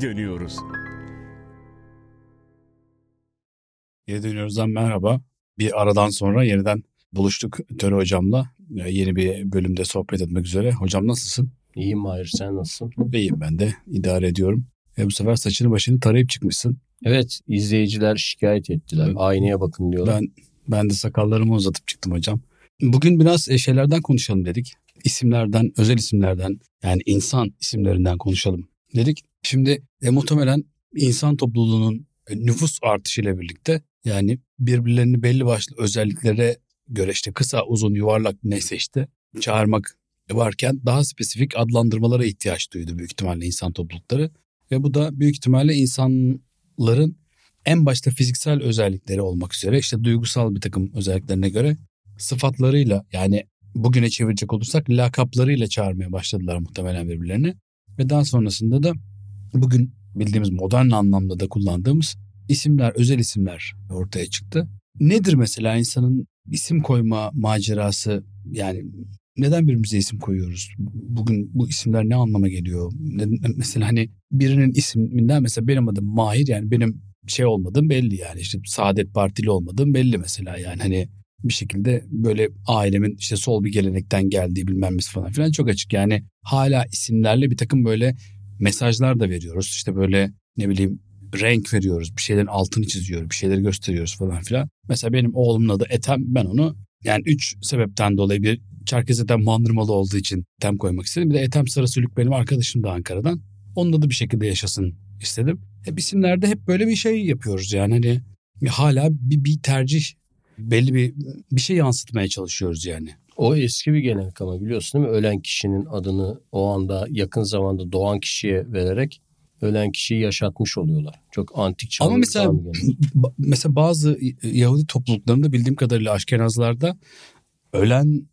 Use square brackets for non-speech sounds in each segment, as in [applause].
geri dönüyoruz. Geri dönüyoruzdan merhaba. Bir aradan sonra yeniden buluştuk Töre hocamla. Ee, Yeni bir bölümde sohbet etmek üzere. Hocam nasılsın? İyiyim Mahir sen nasılsın? İyiyim ben de. idare ediyorum. E bu sefer saçını başını tarayıp çıkmışsın. Evet izleyiciler şikayet ettiler. Evet. Aynaya bakın diyorlar. Ben ben de sakallarımı uzatıp çıktım hocam. Bugün biraz e, şeylerden konuşalım dedik. İsimlerden, özel isimlerden yani insan isimlerinden konuşalım dedik. Şimdi e, muhtemelen insan topluluğunun e, nüfus artışıyla birlikte yani birbirlerini belli başlı özelliklere göre işte kısa, uzun, yuvarlak neyse işte çağırmak varken daha spesifik adlandırmalara ihtiyaç duydu büyük ihtimalle insan toplulukları. Ve bu da büyük ihtimalle insanların en başta fiziksel özellikleri olmak üzere işte duygusal bir takım özelliklerine göre sıfatlarıyla yani bugüne çevirecek olursak lakaplarıyla çağırmaya başladılar muhtemelen birbirlerini. Ve daha sonrasında da bugün bildiğimiz modern anlamda da kullandığımız isimler, özel isimler ortaya çıktı. Nedir mesela insanın isim koyma macerası yani neden birbirimize isim koyuyoruz? Bugün bu isimler ne anlama geliyor? Mesela hani birinin isminden mesela benim adım Mahir yani benim şey olmadığım belli yani işte Saadet Partili olmadığım belli mesela yani hani bir şekilde böyle ailemin işte sol bir gelenekten geldiği bilmem nesi falan filan çok açık. Yani hala isimlerle bir takım böyle mesajlar da veriyoruz. İşte böyle ne bileyim renk veriyoruz. Bir şeylerin altını çiziyoruz. Bir şeyleri gösteriyoruz falan filan. Mesela benim oğlumun adı Ethem. Ben onu yani üç sebepten dolayı bir Çerkez Ethem Mandırmalı olduğu için Ethem koymak istedim. Bir de Ethem Sarasülük benim arkadaşım da Ankara'dan. Onun adı bir şekilde yaşasın istedim. Hep isimlerde hep böyle bir şey yapıyoruz yani hani hala bir, bir tercih belli bir bir şey yansıtmaya çalışıyoruz yani. O eski bir gelenek ama biliyorsun değil mi? Ölen kişinin adını o anda yakın zamanda doğan kişiye vererek ölen kişiyi yaşatmış oluyorlar. Çok antik çağlı. Ama mesela [clears throat] mesela bazı Yahudi topluluklarında bildiğim kadarıyla Aşkenazlarda ölen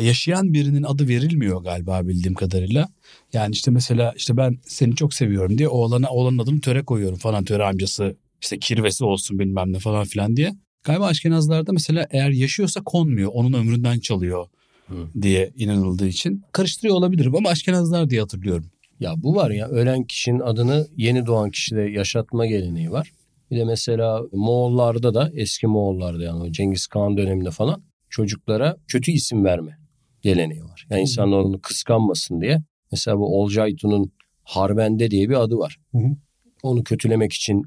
yaşayan birinin adı verilmiyor galiba bildiğim kadarıyla. Yani işte mesela işte ben seni çok seviyorum diye oğlana oğlanın adını töre koyuyorum falan töre amcası işte kirvesi olsun bilmem ne falan filan diye. Galiba Aşkenazlarda mesela eğer yaşıyorsa konmuyor onun ömründen çalıyor Hı. diye inanıldığı için karıştırıyor olabilirim ama Aşkenazlar diye hatırlıyorum. Ya bu var ya ölen kişinin adını yeni doğan kişide yaşatma geleneği var. Bir de mesela Moğollarda da eski Moğollarda yani Cengiz Khan döneminde falan çocuklara kötü isim verme geleneği var. Yani insanlar onu kıskanmasın diye. Mesela bu Olcaytun'un Harbende diye bir adı var. Hı hı. Onu kötülemek için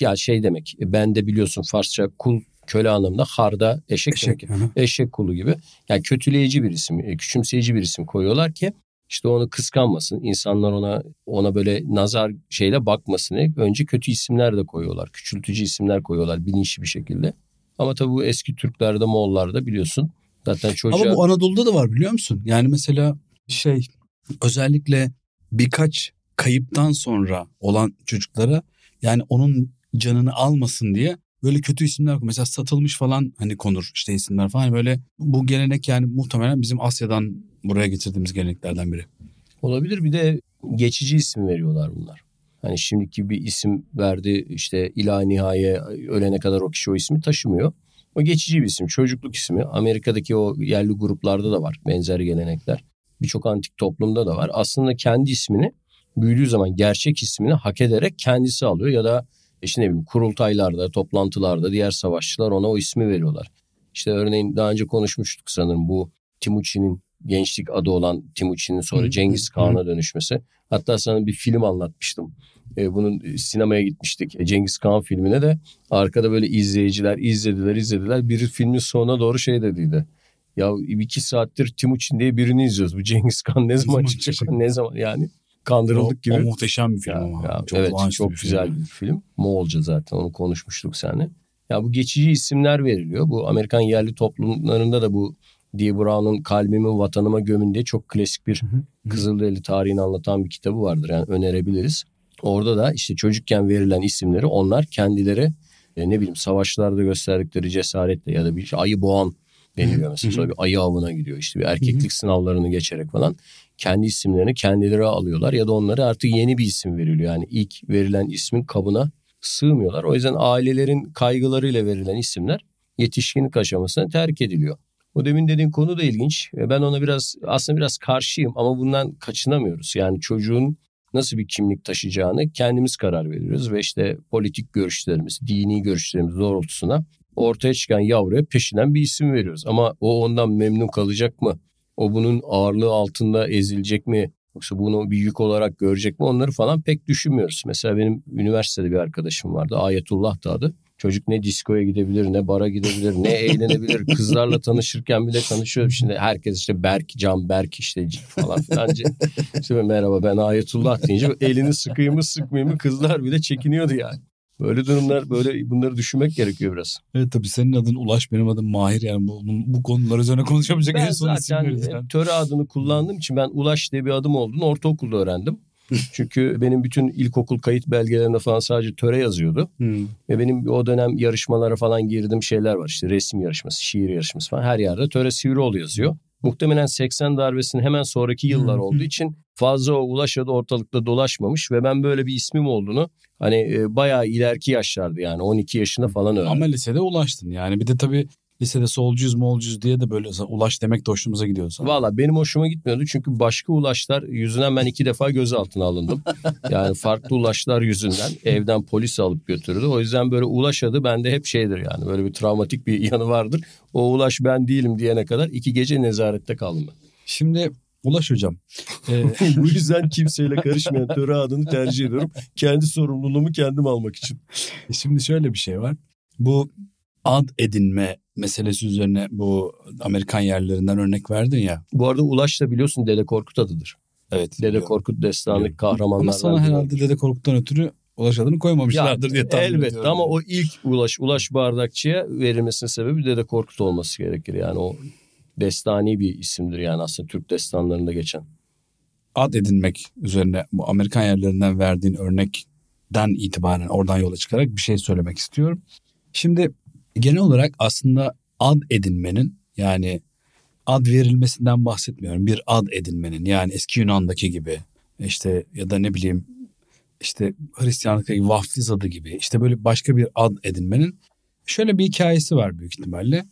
ya şey demek ben de biliyorsun Farsça kul köle anlamında harda eşek, Eşek. demek. eşek kulu gibi. Yani kötüleyici bir isim, e, küçümseyici bir isim koyuyorlar ki işte onu kıskanmasın. insanlar ona ona böyle nazar şeyle bakmasın diye önce kötü isimler de koyuyorlar. Küçültücü isimler koyuyorlar bilinçli bir şekilde. Ama tabii bu eski Türklerde, Moğollarda biliyorsun. Zaten çocuğa... Ama bu Anadolu'da da var biliyor musun? Yani mesela şey özellikle birkaç kayıptan sonra olan çocuklara yani onun canını almasın diye böyle kötü isimler. Mesela satılmış falan hani konur işte isimler falan böyle bu gelenek yani muhtemelen bizim Asya'dan buraya getirdiğimiz geleneklerden biri. Olabilir bir de geçici isim veriyorlar bunlar. Hani şimdiki bir isim verdi işte ilahi nihaye ölene kadar o kişi o ismi taşımıyor. O geçici bir isim çocukluk ismi. Amerika'daki o yerli gruplarda da var benzer gelenekler. Birçok antik toplumda da var. Aslında kendi ismini büyüdüğü zaman gerçek ismini hak ederek kendisi alıyor ya da işte ne bileyim kurultaylarda, toplantılarda diğer savaşçılar ona o ismi veriyorlar. İşte örneğin daha önce konuşmuştuk sanırım bu Timuçin'in gençlik adı olan Timuçin'in sonra Hı, Cengiz Kağan'a dönüşmesi. Hatta sana bir film anlatmıştım. Ee, bunun sinemaya gitmiştik. E, Cengiz Kağan filmine de arkada böyle izleyiciler izlediler izlediler. Biri filmin sonuna doğru şey dediydi. Ya iki saattir Timuçin diye birini izliyoruz. Bu Cengiz Khan ne zaman çıkacak? Ne zaman yani kandırıldık o, gibi. o muhteşem bir film Ya, ama. ya, çok evet çok bir film güzel yani. bir film. Moğolca zaten onu konuşmuştuk seninle. Ya bu geçici isimler veriliyor. Bu Amerikan yerli toplumlarında da bu Dee Brown'un Kalbimi Vatanıma Gömün diye çok klasik bir. Kızılderili tarihini anlatan bir kitabı vardır. Yani önerebiliriz. Orada da işte çocukken verilen isimleri onlar kendileri e, ne bileyim savaşlarda gösterdikleri cesaretle ya da bir ayı boğan deniliyor mesela. Sonra bir ayı avına gidiyor işte bir erkeklik sınavlarını geçerek falan. Kendi isimlerini kendileri alıyorlar ya da onlara artık yeni bir isim veriliyor. Yani ilk verilen ismin kabına sığmıyorlar. O yüzden ailelerin kaygılarıyla verilen isimler yetişkinlik aşamasına terk ediliyor. O demin dediğin konu da ilginç. Ve Ben ona biraz aslında biraz karşıyım ama bundan kaçınamıyoruz. Yani çocuğun nasıl bir kimlik taşıyacağını kendimiz karar veriyoruz ve işte politik görüşlerimiz, dini görüşlerimiz doğrultusuna ortaya çıkan yavruya peşinden bir isim veriyoruz. Ama o ondan memnun kalacak mı? O bunun ağırlığı altında ezilecek mi? Yoksa bunu bir yük olarak görecek mi? Onları falan pek düşünmüyoruz. Mesela benim üniversitede bir arkadaşım vardı. Ayetullah da adı. Çocuk ne diskoya gidebilir, ne bara gidebilir, ne [laughs] eğlenebilir. Kızlarla tanışırken bile tanışıyor. Şimdi herkes işte Berk, Can Berk işte falan filan. İşte merhaba ben Ayetullah deyince elini sıkayım mı sıkmayayım mı kızlar bile çekiniyordu yani. Böyle durumlar böyle bunları düşünmek gerekiyor biraz. Evet tabii senin adın Ulaş benim adım Mahir yani bu, bu konular üzerine konuşamayacak ben en son zaten yani. töre adını kullandığım için ben Ulaş diye bir adım olduğunu ortaokulda öğrendim. [laughs] Çünkü benim bütün ilkokul kayıt belgelerinde falan sadece töre yazıyordu. Hmm. Ve benim o dönem yarışmalara falan girdiğim şeyler var. İşte resim yarışması, şiir yarışması falan her yerde töre Sivrioğlu yazıyor. Muhtemelen 80 darbesinin hemen sonraki yıllar olduğu için fazla o ulaş adı ortalıkta dolaşmamış ve ben böyle bir ismim olduğunu hani e, bayağı ileriki yaşlardı yani 12 yaşında falan öğrendim. Ama lisede ulaştın. Yani bir de tabii lisede solcuyuz molcuyuz diye de böyle ulaş demek de hoşumuza gidiyor sana. Valla benim hoşuma gitmiyordu çünkü başka ulaşlar yüzünden ben iki defa gözaltına alındım. [laughs] yani farklı ulaşlar yüzünden evden polis alıp götürdü. O yüzden böyle ulaş adı bende hep şeydir yani böyle bir travmatik bir [laughs] yanı vardır. O ulaş ben değilim diyene kadar iki gece nezarette kaldım ben. Şimdi Ulaş hocam. E, [laughs] Bu yüzden kimseyle karışmayan töre adını tercih ediyorum. Kendi sorumluluğumu kendim almak için. Şimdi şöyle bir şey var. Bu ad edinme meselesi üzerine bu Amerikan yerlerinden örnek verdin ya. Bu arada Ulaş da biliyorsun Dede Korkut adıdır. Evet. Dede Korkut destanlık kahramanlardan. Ama sana herhalde Dede Korkut'tan ötürü Ulaş adını koymamışlardır ya, diye tahmin elbette ediyorum. ama o ilk Ulaş, Ulaş Bardakçı'ya verilmesinin sebebi Dede Korkut olması gerekir. Yani o destani bir isimdir yani aslında Türk destanlarında geçen. Ad edinmek üzerine bu Amerikan yerlerinden verdiğin örnekten itibaren oradan yola çıkarak bir şey söylemek istiyorum. Şimdi genel olarak aslında ad edinmenin yani ad verilmesinden bahsetmiyorum. Bir ad edinmenin yani eski Yunan'daki gibi işte ya da ne bileyim işte Hristiyanlıktaki vaftiz adı gibi işte böyle başka bir ad edinmenin şöyle bir hikayesi var büyük ihtimalle.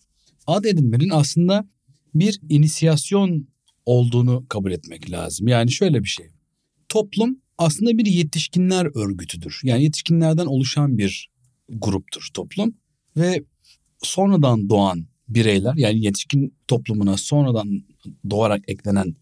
Ad edinmenin aslında bir inisiyasyon olduğunu kabul etmek lazım. Yani şöyle bir şey. Toplum aslında bir yetişkinler örgütüdür. Yani yetişkinlerden oluşan bir gruptur toplum ve sonradan doğan bireyler yani yetişkin toplumuna sonradan doğarak eklenen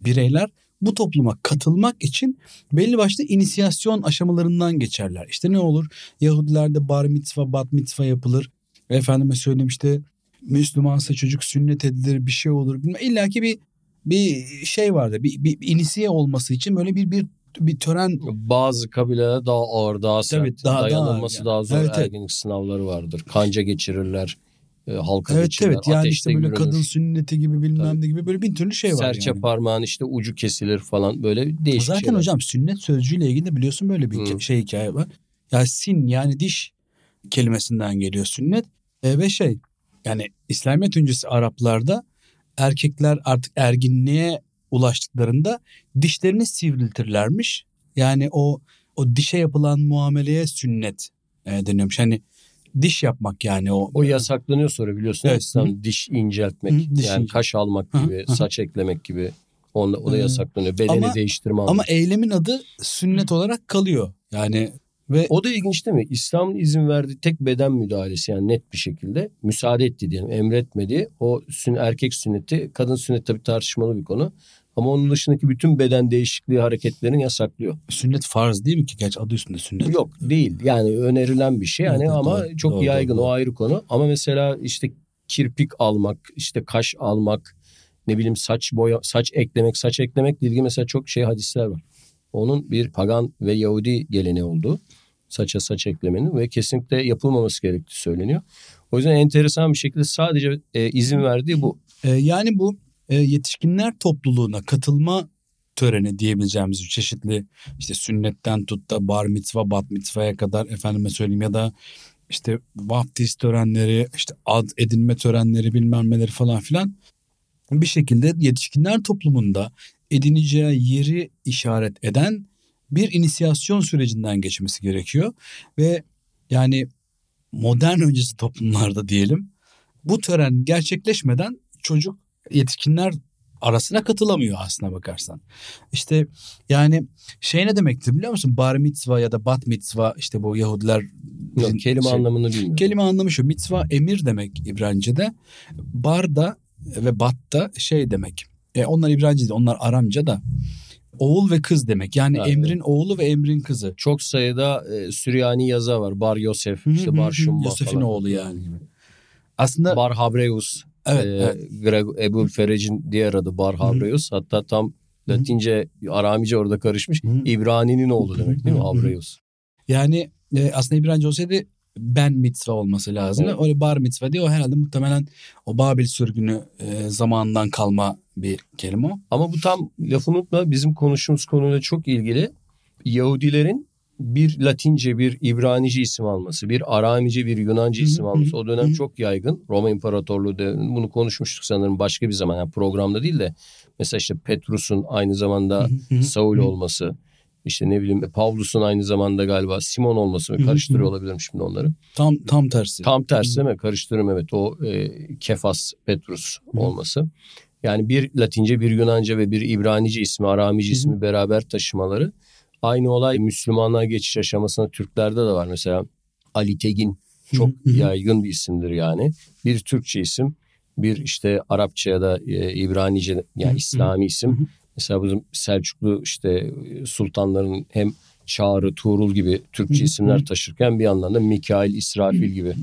bireyler bu topluma katılmak için belli başlı inisiyasyon aşamalarından geçerler. İşte ne olur? Yahudilerde bar mitzva, bat mitzva yapılır. Efendime söyleyeyim işte Müslümansa çocuk sünnet edilir bir şey olur. İlla ki bir bir şey vardı. Bir, bir inisiye olması için böyle bir bir bir tören bazı kabileler daha ağır daha sert Tabii, daha, dayanılması daha, yani. daha zor evet, ergenlik evet. sınavları vardır kanca geçirirler e, halka evet, geçirirler evet yani işte böyle yürünür. kadın sünneti gibi bilmem ne gibi böyle bir türlü şey var serçe yani. parmağın işte ucu kesilir falan böyle değişik zaten şeyler. hocam sünnet sözcüğüyle ilgili de biliyorsun böyle bir hmm. şey hikaye var ya sin yani diş kelimesinden geliyor sünnet e, ve şey yani İslamiyet öncesi Araplarda erkekler artık erginliğe ulaştıklarında dişlerini sivriltirlermiş. Yani o o dişe yapılan muameleye sünnet e, deniyormuş. Hani diş yapmak yani o. O yasaklanıyor sonra biliyorsun. Evet. İslam diş inceltmek Hı, diş yani ince. kaş almak gibi, Hı, saç eklemek gibi. Onda, o da yasaklanıyor. Bedeni ama, değiştirme Ama eylemin adı sünnet olarak kalıyor. Yani ve o da ilginç değil mi? İslam'ın izin verdiği tek beden müdahalesi yani net bir şekilde müsaade etti diyelim emretmedi. O sün erkek sünneti kadın sünneti tabii tartışmalı bir konu. Ama onun dışındaki bütün beden değişikliği hareketlerini yasaklıyor. Sünnet farz değil mi ki? Geç adı üstünde sünnet. Yok değil. Yani önerilen bir şey. Yani evet, ama doğru, çok doğru, yaygın doğru. o ayrı konu. Ama mesela işte kirpik almak, işte kaş almak, ne bileyim saç boya, saç eklemek, saç eklemek ilgili mesela çok şey hadisler var. Onun bir pagan ve Yahudi geleneği olduğu saça saç eklemenin ve kesinlikle yapılmaması gerektiği söyleniyor. O yüzden enteresan bir şekilde sadece e, izin verdiği bu. E, yani bu yetişkinler topluluğuna katılma töreni diyebileceğimiz çeşitli işte sünnetten tut da bar mitzva, bat mitzvaya kadar efendime söyleyeyim ya da işte vaftiz törenleri, işte ad edinme törenleri bilmem neleri falan filan. Bir şekilde yetişkinler toplumunda edineceği yeri işaret eden bir inisiyasyon sürecinden geçmesi gerekiyor. Ve yani modern öncesi toplumlarda diyelim bu tören gerçekleşmeden çocuk yetişkinler arasına katılamıyor aslına bakarsan. İşte yani şey ne demektir biliyor musun? Bar mitzva ya da bat mitzva işte bu Yahudiler Yok, kelime şey, anlamını bilmiyorum. Kelime anlamı şu. Mitzva emir demek İbranice'de. Bar da ve bat da şey demek. E, onlar İbranice'de, onlar Aramca da oğul ve kız demek. Yani Evet. emrin oğlu ve emrin kızı. Çok sayıda e, Süryani yazı var. Bar Yosef, işte Bar Şumma Yosef'in oğlu yani. Aslında Bar Habreus. Evet, evet. Greg, Ebul Ferec'in diğer adı Bar Habreus. Hatta tam Latince, Aramice orada karışmış. Hı. İbrani'nin oğlu demek değil mi? Habreus. Yani e, aslında İbranice olsaydı ben mitzva olması lazım. Evet. Öyle bar mitzva diye o herhalde muhtemelen o Babil sürgünü e, zamanından kalma bir kelime o. Ama bu tam lafını unutma bizim konuştuğumuz konuyla çok ilgili. Yahudilerin bir Latince bir İbranice isim alması, bir Aramice bir Yunanca isim alması o dönem çok yaygın. Roma İmparatorluğu döneminde bunu konuşmuştuk sanırım başka bir zaman yani programda değil de mesela işte Petrus'un aynı zamanda Saul olması, işte ne bileyim Pavlus'un aynı zamanda galiba Simon olması hı, karıştırıyor olabilirim şimdi onları. Tam tam tersi. Tam tersi değil mi? Karıştırıyorum evet o e, Kefas Petrus olması. Yani bir Latince, bir Yunanca ve bir İbranice ismi, Aramice ismi beraber taşımaları. Aynı olay Müslümanlığa geçiş aşamasında Türklerde de var. Mesela Ali Tegin çok yaygın bir isimdir yani. Bir Türkçe isim, bir işte Arapça ya da e, İbranice yani. İslami isim. Mesela bizim Selçuklu işte e, sultanların hem Çağrı, Tuğrul gibi Türkçe isimler taşırken bir yandan da Mikail, İsrafil gibi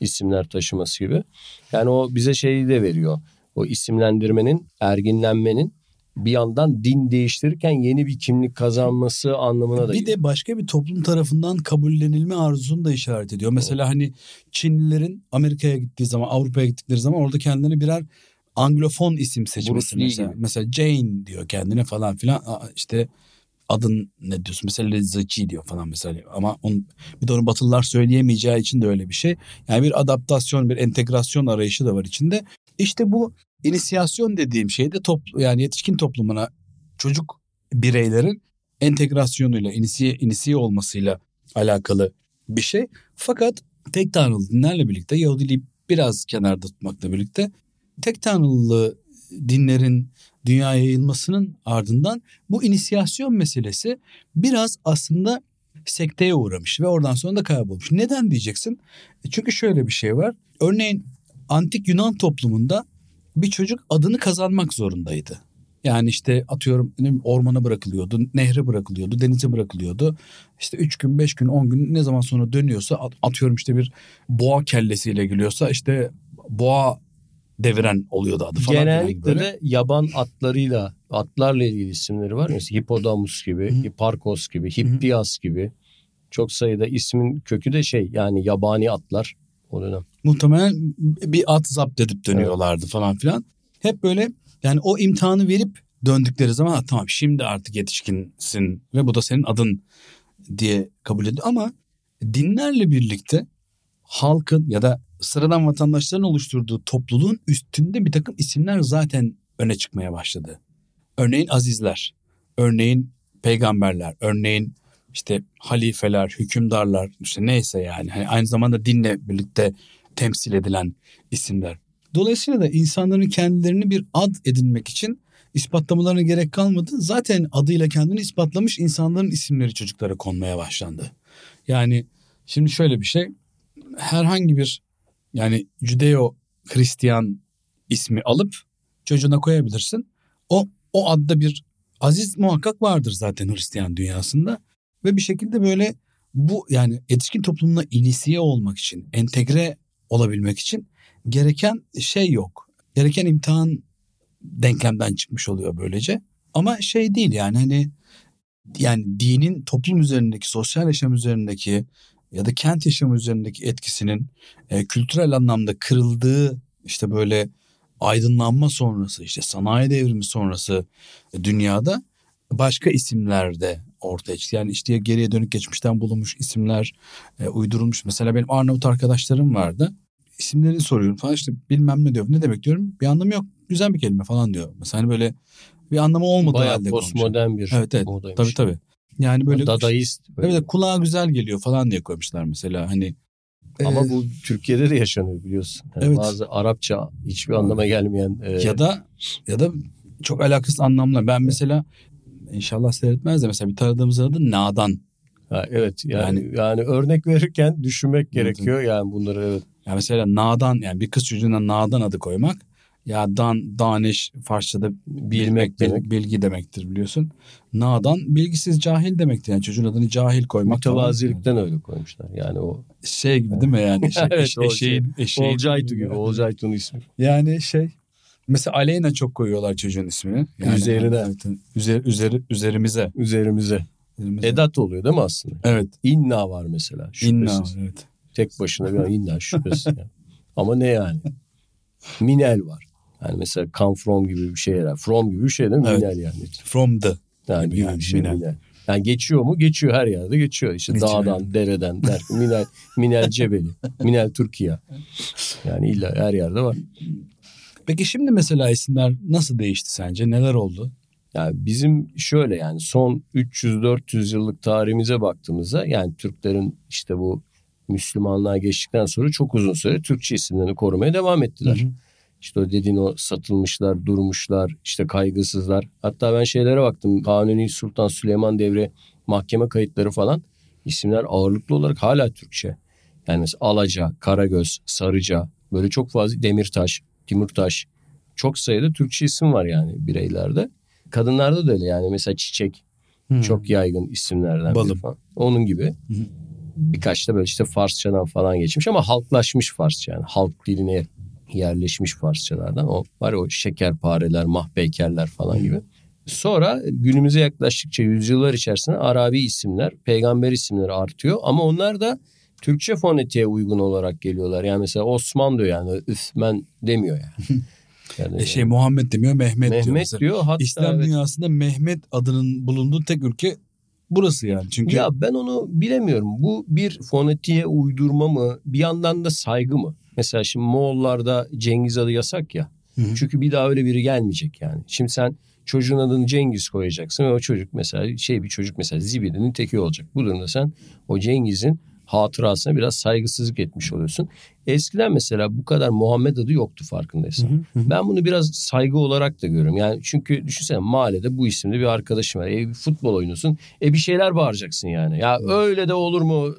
isimler taşıması gibi. Yani o bize şeyi de veriyor. O isimlendirmenin, erginlenmenin bir yandan din değiştirirken yeni bir kimlik kazanması anlamına da Bir de başka bir toplum tarafından kabullenilme arzusunu da işaret ediyor. Mesela hani Çinlilerin Amerika'ya gittiği zaman, Avrupa'ya gittikleri zaman orada kendilerine birer Anglofon isim seçmesi mesela. gibi. Mesela Jane diyor kendine falan filan. Aa, İşte adın ne diyorsun? Mesela Zaki diyor falan mesela. Ama onun, bir de onu Batılılar söyleyemeyeceği için de öyle bir şey. Yani bir adaptasyon, bir entegrasyon arayışı da var içinde. İşte bu inisiyasyon dediğim şey de toplu, yani yetişkin toplumuna çocuk bireylerin entegrasyonuyla, inisiye, inisiye olmasıyla alakalı bir şey. Fakat tek tanrılı dinlerle birlikte Yahudiliği biraz kenarda tutmakla birlikte tek tanrılı dinlerin dünyaya yayılmasının ardından bu inisiyasyon meselesi biraz aslında sekteye uğramış ve oradan sonra da kaybolmuş. Neden diyeceksin? E Çünkü şöyle bir şey var. Örneğin antik Yunan toplumunda bir çocuk adını kazanmak zorundaydı. Yani işte atıyorum ormana bırakılıyordu, nehre bırakılıyordu, denize bırakılıyordu. İşte üç gün, beş gün, on gün ne zaman sonra dönüyorsa at- atıyorum işte bir boğa kellesiyle geliyorsa işte boğa deviren oluyordu adı falan. Genellikle de yaban atlarıyla, atlarla ilgili isimleri var. Mesela Hipodamus gibi, Hı. Hiparkos gibi, Hippias gibi. Çok sayıda ismin kökü de şey yani yabani atlar o dönem. muhtemelen bir at zapt edip dönüyorlardı falan filan. Hep böyle yani o imtihanı verip döndükleri zaman "Ha, tamam şimdi artık yetişkinsin ve bu da senin adın diye kabul ediyor. Ama dinlerle birlikte halkın ya da sıradan vatandaşların oluşturduğu topluluğun üstünde bir takım isimler zaten öne çıkmaya başladı. Örneğin azizler, örneğin peygamberler, örneğin işte halifeler, hükümdarlar işte neyse yani hani aynı zamanda dinle birlikte temsil edilen isimler. Dolayısıyla da insanların kendilerini bir ad edinmek için ispatlamalarına gerek kalmadı. Zaten adıyla kendini ispatlamış insanların isimleri çocuklara konmaya başlandı. Yani şimdi şöyle bir şey herhangi bir yani Judeo Hristiyan ismi alıp çocuğuna koyabilirsin. O o adda bir aziz muhakkak vardır zaten Hristiyan dünyasında ve bir şekilde böyle bu yani yetişkin toplumuna inisiye olmak için, entegre olabilmek için gereken şey yok. Gereken imtihan denklemden çıkmış oluyor böylece. Ama şey değil yani hani yani dinin toplum üzerindeki, sosyal yaşam üzerindeki ya da kent yaşamı üzerindeki etkisinin e, kültürel anlamda kırıldığı işte böyle aydınlanma sonrası işte sanayi devrimi sonrası dünyada başka isimler de ortaya çıktı. Yani işte geriye dönük geçmişten bulunmuş isimler e, uydurulmuş. Mesela benim Arnavut arkadaşlarım vardı. İsimlerini soruyorum falan işte bilmem ne diyor. Ne demek diyorum. Bir anlamı yok. Güzel bir kelime falan diyor. Mesela hani böyle bir anlamı olmadığı Bayağı halde postmodern bir Evet evet. modaymış. Tabii tabii. Yani böyle Dadaist. böyle. Evet kulağa güzel geliyor falan diye koymuşlar mesela hani. Ama e, bu Türkiye'de de yaşanıyor biliyorsun. Yani Evet. Bazı Arapça hiçbir anlama gelmeyen. e, ya da ya da çok alakasız anlamlar. Ben mesela inşallah seyretmez de mesela bir tanıdığımız adı Nadan. Ha, evet yani, yani yani örnek verirken düşünmek gerekiyor yani bunları evet. Ya mesela Nadan yani bir kız çocuğuna Nadan adı koymak ya dan, daniş Farsçada bilmek, demek. bilgi demektir biliyorsun. Nadan bilgisiz cahil demektir. Yani çocuğun adını cahil koymak. Mütevazilikten öyle koymuşlar. Yani o şey gibi değil mi yani? [laughs] Şey, evet, eş, eşeğin, şey. eşeğin, Olcaytu gibi. Olcaytu'nun ismi. Yani şey mesela Aleyna çok koyuyorlar çocuğun ismini. Yani, Üzerine. Evet, üzer, üzeri, üzerimize. Üzerimize. Üzerimize. Edat oluyor değil mi aslında? Evet. İnna var mesela. Şüphesiz. İnna evet. Tek başına bir inna şüphesiz. yani. Ama ne yani? Minel var. Yani mesela come from gibi bir şey herhalde. From gibi bir şey değil mi? Evet. Minel yani. From the. Yani gibi yani, bir şey minel. minel. Yani geçiyor mu? Geçiyor her yerde geçiyor. İşte geçiyor. dağdan, dereden, der, Minel, Minel Cebeli, [laughs] Minel Türkiye. Yani illa her yerde var. Peki şimdi mesela isimler nasıl değişti sence? Neler oldu? Yani bizim şöyle yani son 300-400 yıllık tarihimize baktığımızda yani Türklerin işte bu Müslümanlığa geçtikten sonra çok uzun süre Türkçe isimlerini korumaya devam ettiler. Hı hı. İşte o dediğin o satılmışlar, durmuşlar, işte kaygısızlar. Hatta ben şeylere baktım. Kanuni Sultan Süleyman devri mahkeme kayıtları falan. isimler ağırlıklı olarak hala Türkçe. Yani mesela Alaca, Karagöz, Sarıca böyle çok fazla Demirtaş, Timurtaş çok sayıda Türkçe isim var yani bireylerde. Kadınlarda da öyle yani mesela Çiçek hmm. çok yaygın isimlerden Balım. falan. Onun gibi. Hmm. Birkaç da böyle işte Farsçadan falan geçmiş ama halklaşmış Farsça yani halk diline yerleşmiş Farsçalardan. O var o şekerpareler, mahbeykerler falan gibi. Sonra günümüze yaklaştıkça yüzyıllar içerisinde Arabi isimler, peygamber isimleri artıyor. Ama onlar da Türkçe fonetiğe uygun olarak geliyorlar. Yani mesela Osman diyor yani Üsmen demiyor yani. [laughs] Yani, e şey yani. Muhammed demiyor Mehmet, Mehmet diyor. Mesela. diyor hatta İslam evet. dünyasında Mehmet adının bulunduğu tek ülke burası yani. Çünkü Ya ben onu bilemiyorum. Bu bir fonetiğe uydurma mı? Bir yandan da saygı mı? Mesela şimdi Moğollarda Cengiz adı yasak ya. Hı hı. Çünkü bir daha öyle biri gelmeyecek yani. Şimdi sen çocuğun adını Cengiz koyacaksın ve o çocuk mesela şey bir çocuk mesela Zibidi'nin teki olacak. Bu durumda sen o Cengiz'in hatırasına biraz saygısızlık etmiş oluyorsun. Eskiden mesela bu kadar Muhammed adı yoktu farkındaysan. Hı hı. Ben bunu biraz saygı olarak da görüyorum. Yani çünkü düşünsene mahallede bu isimde bir arkadaşım var. E, futbol oynuyorsun. E bir şeyler bağıracaksın yani. Ya hı. öyle de olur mu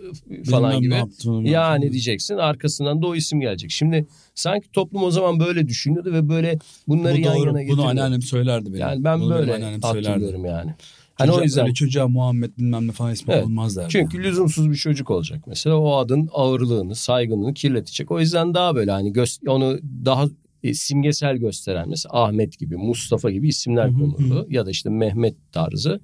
falan Bilmem gibi. Yani diyeceksin arkasından da o isim gelecek. Şimdi sanki toplum o zaman böyle düşünüyordu ve böyle bunları bu yan doğru, yana getiriyordu. Bunu anneannem söylerdi benim. Yani ben bunu böyle hatırlıyorum yani. Hani Çocuğa, o yüzden öyle çocuğa Muhammed bilmem ne falan ismi evet. olmaz derdi. Çünkü lüzumsuz bir çocuk olacak mesela. O adın ağırlığını, saygınlığını kirletecek. O yüzden daha böyle hani gö- onu daha e, simgesel gösteren mesela Ahmet gibi, Mustafa gibi isimler konuldu. Ya da işte Mehmet tarzı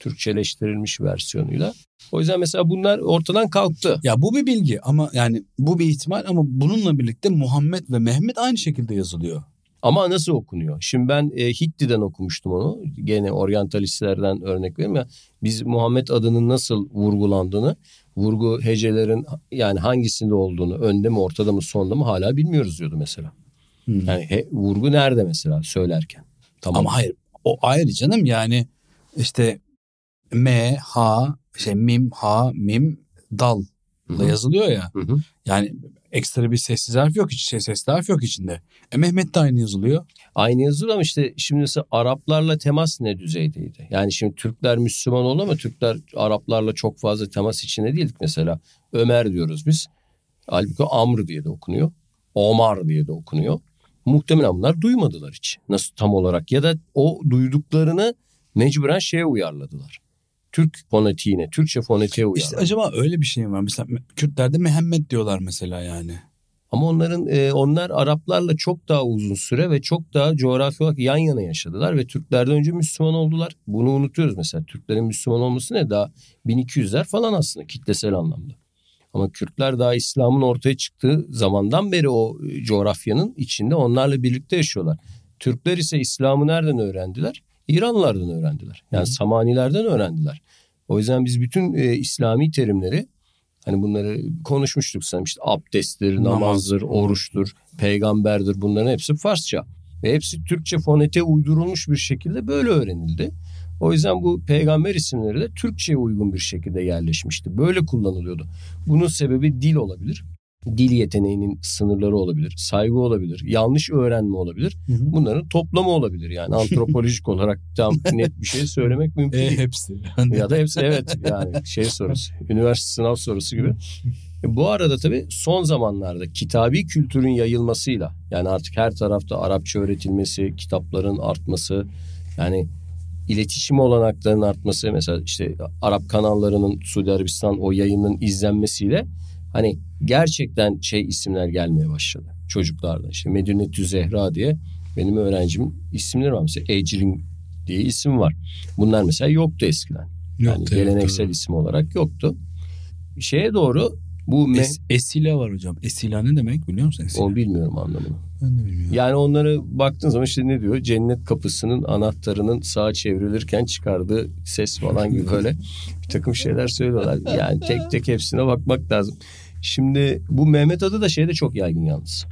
Türkçeleştirilmiş versiyonuyla. O yüzden mesela bunlar ortadan kalktı. Ya bu bir bilgi ama yani bu bir ihtimal ama bununla birlikte Muhammed ve Mehmet aynı şekilde yazılıyor. Ama nasıl okunuyor? Şimdi ben e, Hitti'den okumuştum onu. Gene oryantalistlerden örnek vereyim ya. Biz Muhammed adının nasıl vurgulandığını, vurgu hecelerin yani hangisinde olduğunu, önde mi, ortada mı, sonda mı hala bilmiyoruz diyordu mesela. Hmm. Yani he, vurgu nerede mesela söylerken? Tamam. Ama hayır o ayrı canım yani işte M, H, şey mim, ha, mim, dal da yazılıyor ya. Hı hı. Yani ekstra bir sessiz harf yok, hiç şey, sesli harf yok içinde. E Mehmet de aynı yazılıyor. Aynı yazılıyor ama işte şimdi mesela Araplarla temas ne düzeydeydi? Yani şimdi Türkler Müslüman oldu ama Türkler Araplarla çok fazla temas içinde değildik mesela. Ömer diyoruz biz. Halbuki Amr diye de okunuyor. Omar diye de okunuyor. Muhtemelen bunlar duymadılar hiç. Nasıl tam olarak ya da o duyduklarını mecburen şeye uyarladılar. Türk fonetiğine, Türkçe fonetiğe uyarlar. İşte acaba öyle bir şey mi var? Mesela Kürtlerde Mehmet diyorlar mesela yani. Ama onların e, onlar Araplarla çok daha uzun süre ve çok daha coğrafi olarak yan yana yaşadılar ve Türklerden önce Müslüman oldular. Bunu unutuyoruz mesela. Türklerin Müslüman olması ne? Daha 1200'ler falan aslında kitlesel anlamda. Ama Kürtler daha İslam'ın ortaya çıktığı zamandan beri o e, coğrafyanın içinde onlarla birlikte yaşıyorlar. Türkler ise İslam'ı nereden öğrendiler? İranlılardan öğrendiler. Yani Hı. Samanilerden öğrendiler. O yüzden biz bütün e, İslami terimleri hani bunları konuşmuştuk sen işte abdesttir, namazdır, oruçtur, peygamberdir bunların hepsi Farsça. Ve hepsi Türkçe fonete uydurulmuş bir şekilde böyle öğrenildi. O yüzden bu peygamber isimleri de Türkçe'ye uygun bir şekilde yerleşmişti. Böyle kullanılıyordu. Bunun sebebi dil olabilir. Dil yeteneğinin sınırları olabilir, saygı olabilir, yanlış öğrenme olabilir. Hı hı. Bunların toplamı olabilir yani [laughs] antropolojik olarak tam net bir şey söylemek mümkün E, değil. hepsi. Ya da hepsi evet yani şey sorusu, [laughs] üniversite sınav sorusu gibi. E, Bu arada tabii son zamanlarda kitabi kültürün yayılmasıyla yani artık her tarafta Arapça öğretilmesi, kitapların artması yani iletişim olanaklarının artması mesela işte Arap kanallarının Suudi Arabistan o yayının izlenmesiyle hani gerçekten şey isimler gelmeye başladı çocuklarda. İşte Medinetü Zehra diye benim öğrencimin isimleri var mesela Ecrin diye isim var. Bunlar mesela yoktu eskiden. Yani Yoktu, geleneksel yoktu. isim olarak yoktu. Şeye doğru bu me- Es, esile var hocam. Esila ne demek biliyor musun? Esila? onu bilmiyorum anlamını. Ben de bilmiyorum. Yani onları baktığın zaman işte ne diyor? Cennet kapısının anahtarının sağa çevrilirken çıkardığı ses falan gibi böyle [laughs] bir takım şeyler söylüyorlar. Yani tek tek hepsine bakmak lazım. Şimdi bu Mehmet adı da şeyde çok yaygın yalnız.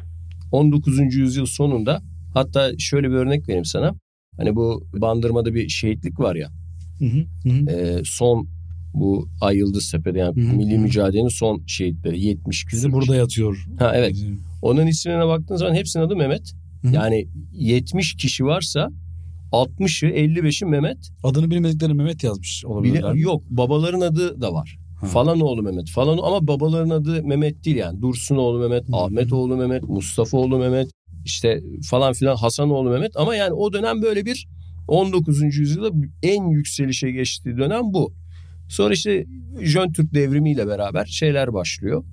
19. yüzyıl sonunda hatta şöyle bir örnek vereyim sana. Hani bu Bandırma'da bir şehitlik var ya. Hı hı, hı e, son bu Ay Yıldız Tepe'de yani Hı hı, milli mücadelenin son şehitleri 70 küsur. Burada yatıyor. Ha evet. Onun ismine baktığın zaman hepsinin adı Mehmet. Hı hı. Yani 70 kişi varsa 60'ı 55'i Mehmet. Adını bilmedikleri Mehmet yazmış Bile, olabilirler. mi? yok babaların adı da var. Falan oğlu Mehmet falan ama babaların adı Mehmet değil yani. Dursun oğlu Mehmet, Hı. Ahmet oğlu Mehmet, Mustafa oğlu Mehmet işte falan filan Hasan oğlu Mehmet ama yani o dönem böyle bir 19. yüzyılda en yükselişe geçtiği dönem bu. Sonra işte Jön Türk devrimiyle beraber şeyler başlıyor.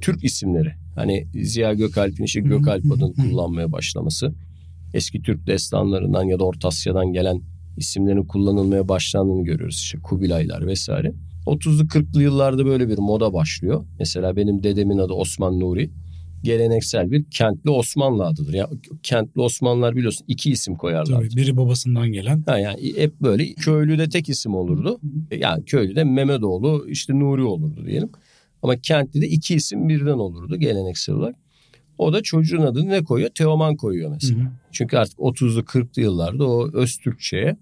Türk isimleri. Hani Ziya Gökalp'in işte Gökalp adını kullanmaya başlaması. Eski Türk destanlarından ya da Orta Asya'dan gelen isimlerin kullanılmaya başlandığını görüyoruz. İşte Kubilaylar vesaire. 30'lu 40'lı yıllarda böyle bir moda başlıyor. Mesela benim dedemin adı Osman Nuri. Geleneksel bir kentli Osmanlı adıdır. Ya kentli Osmanlılar biliyorsun iki isim koyarlar. Tabii, biri babasından gelen. Ha yani hep böyle köylüde tek isim olurdu. Yani köylüde Mehmetoğlu işte Nuri olurdu diyelim. Ama kentlide iki isim birden olurdu geleneksel olarak. O da çocuğun adını ne koyuyor? Teoman koyuyor mesela. Hı hı. Çünkü artık 30'lu 40'lı yıllarda o Öztürkçe'ye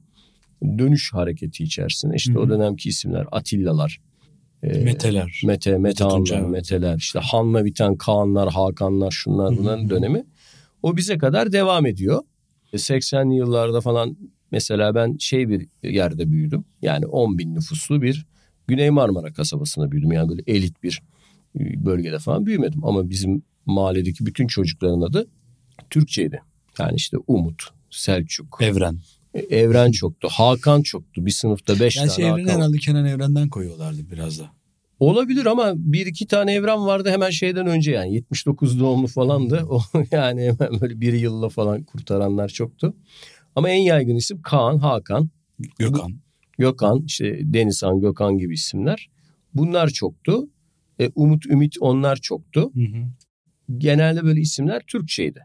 dönüş hareketi içerisinde işte Hı hı. o dönemki isimler Atillalar, e, Meteler. Mete, Metehanlar. Meteler, işte Han'la biten Kaanlar, Hakanlar şunlar Hı hı bunların dönemi. O bize kadar devam ediyor. E, 80'li yıllarda falan mesela ben şey bir yerde büyüdüm. Yani 10 bin nüfuslu bir Güney Marmara kasabasında büyüdüm. Yani böyle elit bir e, bölgede falan büyümedim. Ama bizim mahalledeki bütün çocukların adı Türkçeydi. Yani işte Umut, Selçuk, Evren. Evren çoktu, Hakan çoktu. Bir sınıfta 5 Yani tane şey Hakan. herhalde Kenan Evren'den koyuyorlardı biraz da. Olabilir ama bir iki tane evren vardı hemen şeyden önce yani 79 doğumlu falandı. [laughs] O yani hemen böyle bir yılla falan kurtaranlar çoktu. Ama en yaygın isim Kaan, Hakan, Gökhan. Gökhan, işte Denizhan, Gökhan gibi isimler. Bunlar çoktu. E, Umut, Ümit onlar çoktu. Hı hı. Genelde böyle isimler Türkçeydi.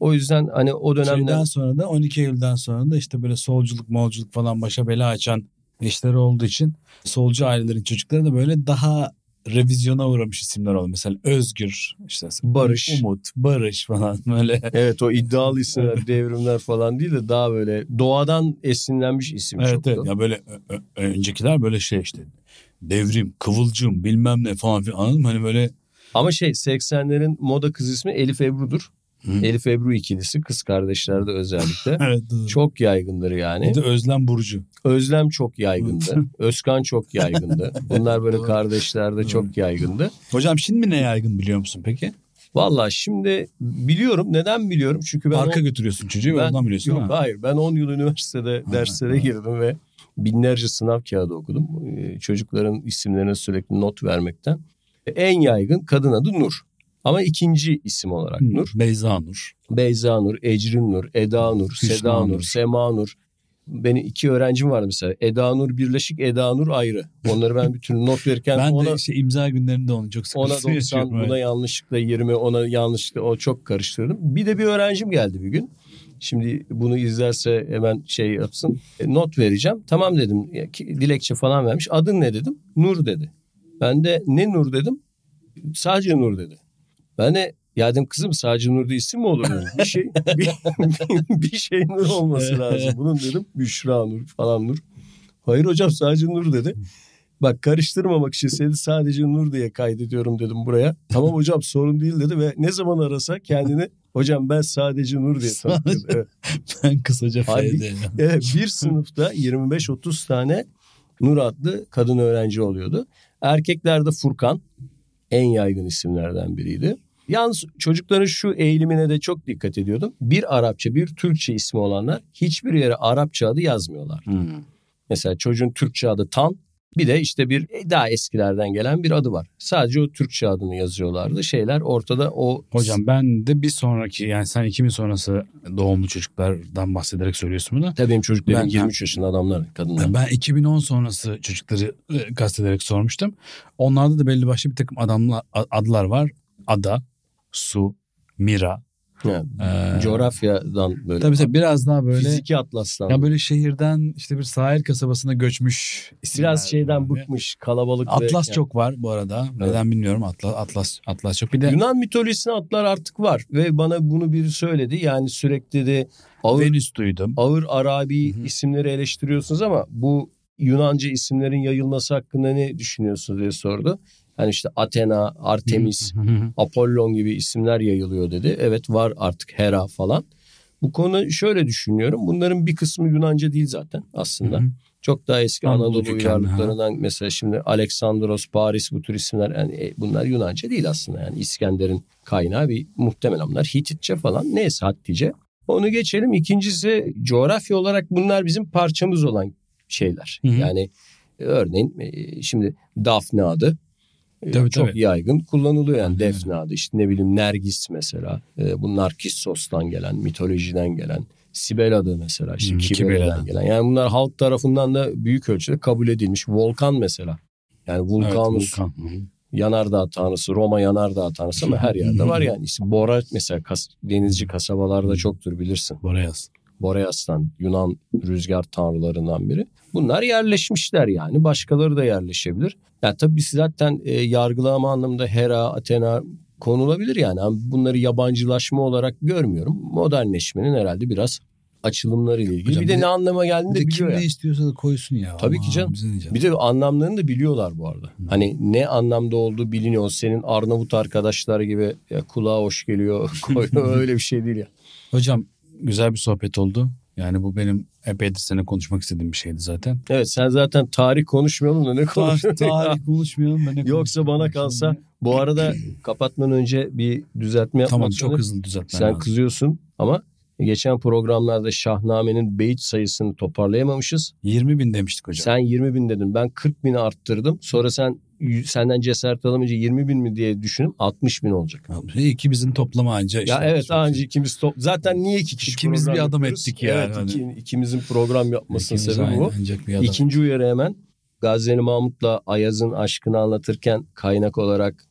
O yüzden hani o dönemde Şeyden sonra da 12 Eylül'den sonra da işte böyle solculuk molculuk falan başa bela açan işleri olduğu için solcu ailelerin çocukları da böyle daha revizyona uğramış isimler oldu. Mesela Özgür, işte Barış. Umut, Barış falan [laughs] böyle. evet o iddialı isimler devrimler falan değil de daha böyle doğadan esinlenmiş isim Evet, çoktu. evet. Ya böyle ö- ö- öncekiler böyle şey işte devrim, kıvılcım bilmem ne falan filan anladın mı? Hani böyle Ama şey 80'lerin moda kız ismi Elif Ebru'dur. Hı. Elif Ebru ikilisi kız kardeşlerde özellikle. [laughs] evet doğru. çok yaygındır yani. Bir de Özlem Burcu. Özlem çok yaygındı. [laughs] Özkan çok yaygındı. Bunlar böyle [laughs] Doğru. kardeşlerde çok yaygındı. Hocam şimdi ne yaygın biliyor musun peki? Vallahi şimdi biliyorum. Neden biliyorum? Çünkü ben Arka on- götürüyorsun çocuğu ve ben- ondan biliyorsun Yok mi? hayır. Ben 10 yıl üniversitede derslere girdim ve binlerce sınav kağıdı okudum. Ee, Çocukların isimlerine sürekli not vermekten. En yaygın kadın adı Nur. Ama ikinci isim olarak Hı, Nur. Beyza Nur. Beyza Nur, Ecrin Nur, Eda Nur, Hüsna Seda Nur, Nur. Sema Nur. Benim iki öğrencim vardı mesela. Eda Nur birleşik, Eda Nur ayrı. Onları ben türlü not verirken [laughs] ben ona, de işte imza günlerinde onu çok ona sıkıntı 90, yaşıyorum. buna evet. yanlışlıkla 20, ona yanlışlıkla o çok karıştırdım. Bir de bir öğrencim geldi bir gün. Şimdi bunu izlerse hemen şey yapsın. E, not vereceğim. Tamam dedim. Dilekçe falan vermiş. Adın ne dedim? Nur dedi. Ben de ne Nur dedim? Sadece Nur dedi. Ben de ya dedim kızım sadece Nur diye isim mi olur. Bir şey [laughs] bir, bir şey Nur olması lazım. [laughs] Bunun dedim Büşra Nur falan Nur. Hayır hocam sadece Nur dedi. Bak karıştırmamak için seni sadece Nur diye kaydediyorum dedim buraya. Tamam hocam sorun değil dedi ve ne zaman arasa kendini hocam ben sadece Nur diye tanıtıyordu. Evet. [laughs] Ben kısaca Halbuki-. Evet, bir sınıfta 25-30 tane Nur adlı kadın öğrenci oluyordu. Erkeklerde Furkan en yaygın isimlerden biriydi. Yalnız çocukların şu eğilimine de çok dikkat ediyordum. Bir Arapça bir Türkçe ismi olanlar hiçbir yere Arapça adı yazmıyorlar. Hmm. Mesela çocuğun Türkçe adı Tan bir de işte bir daha eskilerden gelen bir adı var. Sadece o Türkçe adını yazıyorlardı. Şeyler ortada o Hocam ben de bir sonraki yani sen 2000 sonrası doğumlu çocuklardan bahsederek söylüyorsun bunu. Tabii benim çocuklarım Ben- 23 yaşında adamlar, kadınlar. Ben 2010 sonrası çocukları e, kastederek sormuştum. Onlarda da belli başlı bir takım adamlar, adlar var. Ada, Su, Mira. Yani Ee, coğrafyadan böyle. Tabii tabii biraz daha böyle Fiziki atlastan. ya böyle şehirden işte bir sahil kasabasına göçmüş Biraz şeyden var. bıkmış kalabalık. ve- Atlas yani çok var bu arada. Evet. Neden bilmiyorum. Atlas Atlas Atlas çok. Bir de Yunan mitolojisine atlar artık var ve bana bunu biri söyledi. Yani sürekli de ağır, Venüs duydum. ağır Arabi Hı hı. isimleri eleştiriyorsunuz ama bu Yunanca isimlerin yayılması hakkında ne düşünüyorsunuz diye sordu. Hani işte Athena, Artemis. Apollon gibi isimler yayılıyor dedi. Evet var artık Hera falan. Bu konu şöyle düşünüyorum. Bunların bir kısmı Yunanca değil zaten aslında. Çok daha eski Anadolu Anadolu, kökenli, uygarlıklarından mesela şimdi Aleksandros, Paris bu tür isimler yani e, bunlar Yunanca değil aslında. Yani İskender'in kaynağı bir muhtemelen bunlar Hititçe falan neyse Hattice. Onu geçelim. İkincisi coğrafya olarak bunlar bizim parçamız olan şeyler. Hı hı. Yani e, örneğin e, şimdi Dafne adı Tabii, çok tabii. yaygın kullanılıyor yani Defne adı işte ne bileyim Nergis mesela e, bu Narkissos'tan gelen mitolojiden gelen Sibel adı mesela işte Kibele'den Kibele'den. gelen yani bunlar halk tarafından da büyük ölçüde kabul edilmiş Volkan mesela yani Evet, Vulkanus Vulkan. Hı. yanardağ tanrısı Roma yanardağ tanrısı ama her yerde var yani İşte Bora mesela kas- denizci kasabalarda çoktur bilirsin Boreas. Boreas'tan Yunan rüzgar tanrılarından biri. Bunlar yerleşmişler yani. Başkaları da yerleşebilir. Yani tabii zaten e, yargılama anlamında Hera, Athena konulabilir yani. Ama bunları yabancılaşma olarak görmüyorum. Modernleşmenin herhalde biraz açılımlarıyla ilgili. Hocam bir de de- ne anlama geldiğini de de kim biliyor ne yani. istiyorsa da koysun ya. Tabii ki canım. canım. Bir de anlamlarını da biliyorlar bu arada. Hani ne anlamda olduğu biliniyor. Senin Arnavut arkadaşlar gibi ya kulağa hoş geliyor. [laughs] [laughs] öyle bir şey değil ya. Hocam güzel bir sohbet oldu. Yani bu benim epeydir seninle konuşmak istediğim bir şeydi zaten. Evet sen zaten tarih konuşmayalım da ne Tarih, konuşuyorsun? tarih konuşmayalım. Ben ne Yoksa bana kalsa şimdi? bu arada kapatmadan önce bir düzeltme yapmak Tamam çok hızlı düzeltmen Sen lazım. kızıyorsun ama geçen programlarda Şahnamene'nin beyit sayısını toparlayamamışız. 20 bin demiştik hocam. Sen 20 bin dedin ben 40 bini arttırdım. Sonra sen senden cesaret alamayınca 20 bin mi diye düşünüp 60 bin olacak. İkimizin toplamı anca işte. ya evet anca ikimiz top... Zaten niye iki kişi İkimiz bir adım yapıyoruz? ettik yani. Evet Hani- iki- ikimizin program yapmasının İkimiz sebebi bu. İkinci uyarı hemen Gazeli Mahmut'la Ayaz'ın aşkını anlatırken kaynak olarak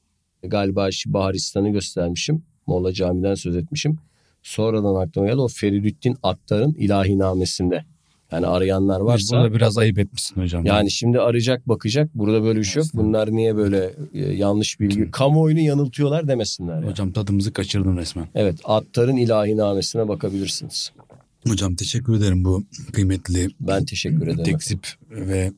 galiba Baharistan'ı göstermişim. Molla Cami'den söz etmişim. Sonradan aklıma geldi o Feridüddin Attar'ın ilahinamesinde. Yani arayanlar Biz varsa Burada biraz ayıp etmişsin hocam. yani şimdi arayacak bakacak burada böyle bir şey yok. Bunlar niye böyle e, yanlış bilgi kamuoyunu yanıltıyorlar demesinler. Yani. Hocam tadımızı kaçırdın resmen. Evet Attar'ın ilahinamesine bakabilirsiniz. Hocam teşekkür ederim bu kıymetli Ben teşekkür ederim. tekzip ve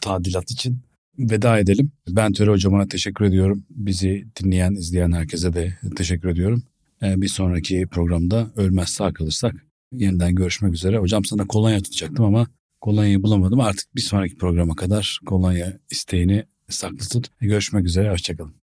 tadilat için. Veda edelim. Ben Töre hocama teşekkür ediyorum. Bizi dinleyen, izleyen herkese de teşekkür ediyorum. Ee, Bir sonraki programda ölmez sağ kalırsak yeniden görüşmek üzere. Hocam sana kolonya tutacaktım ama kolonyayı bulamadım. Artık bir sonraki programa kadar kolonya isteğini saklı tut. Görüşmek üzere, hoşçakalın.